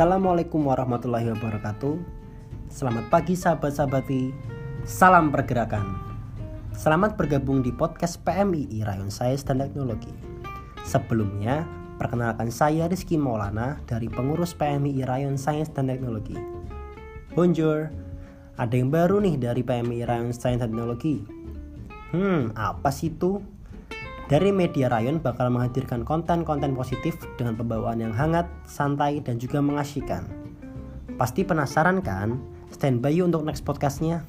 Assalamualaikum warahmatullahi wabarakatuh. Selamat pagi sahabat-sahabati Salam pergerakan. Selamat bergabung di podcast PMII Rayon Sains dan Teknologi. Sebelumnya, perkenalkan saya Rizky Maulana dari pengurus PMII Rayon Sains dan Teknologi. Bonjour, ada yang baru nih dari PMII Rayon Sains dan Teknologi? Hmm, apa sih itu? Dari media Rayon bakal menghadirkan konten-konten positif dengan pembawaan yang hangat, santai, dan juga mengasyikan. Pasti penasaran kan? Stand by yuk untuk next podcastnya.